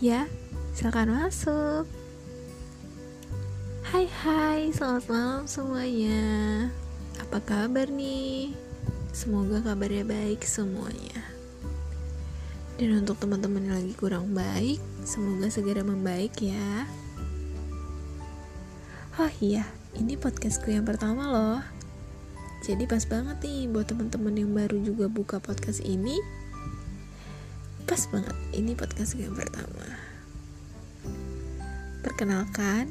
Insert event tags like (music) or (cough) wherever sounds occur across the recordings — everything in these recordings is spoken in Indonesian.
Ya, silakan masuk. Hai hai, selamat malam semuanya. Apa kabar nih? Semoga kabarnya baik semuanya. Dan untuk teman-teman yang lagi kurang baik, semoga segera membaik ya. Oh iya, ini podcastku yang pertama loh. Jadi pas banget nih buat teman-teman yang baru juga buka podcast ini pas banget ini podcast yang pertama. Perkenalkan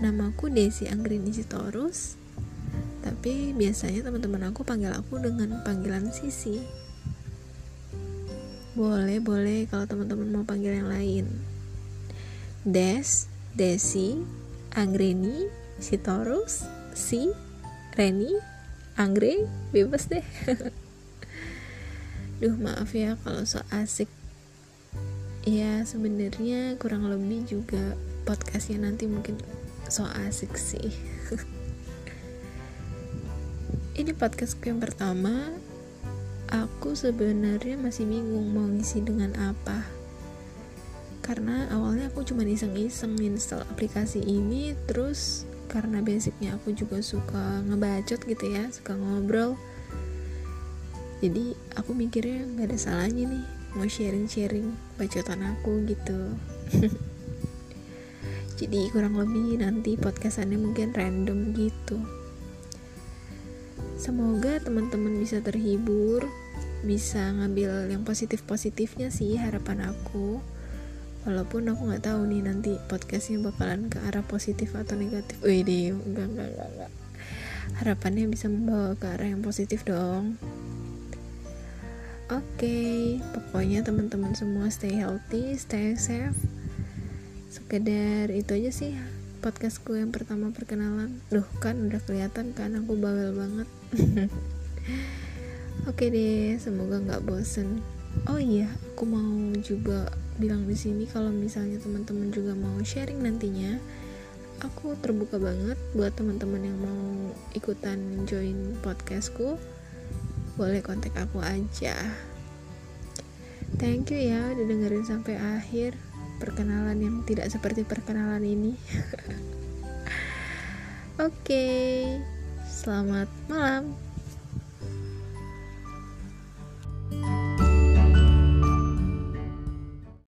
namaku Desi Anggrini Sitorus tapi biasanya teman-teman aku panggil aku dengan panggilan Sisi. Boleh boleh kalau teman-teman mau panggil yang lain. Des Desi Anggrini Sitorus Si Reni Anggre bebas deh (laughs) duh maaf ya kalau so asik. Ya sebenarnya kurang lebih juga podcastnya nanti mungkin so asik sih. (laughs) Ini podcastku yang pertama. Aku sebenarnya masih bingung mau ngisi dengan apa. Karena awalnya aku cuma iseng-iseng install aplikasi ini terus karena basicnya aku juga suka ngebacot gitu ya suka ngobrol jadi aku mikirnya nggak ada salahnya nih mau sharing-sharing bacotan aku gitu. (laughs) Jadi kurang lebih nanti podcastannya mungkin random gitu. Semoga teman-teman bisa terhibur bisa ngambil yang positif-positifnya sih harapan aku. Walaupun aku nggak tahu nih nanti podcastnya bakalan ke arah positif atau negatif. Wih deh enggak enggak enggak enggak harapannya bisa membawa ke arah yang positif dong Oke, okay, pokoknya teman-teman semua stay healthy, stay safe. Sekedar itu aja sih podcastku yang pertama perkenalan. Duh, kan udah kelihatan kan aku bawel banget. (laughs) Oke okay deh, semoga nggak bosen. Oh iya, aku mau juga bilang di sini kalau misalnya teman-teman juga mau sharing nantinya, aku terbuka banget buat teman-teman yang mau ikutan join podcastku boleh kontak aku aja thank you ya udah dengerin sampai akhir perkenalan yang tidak seperti perkenalan ini (laughs) oke okay. selamat malam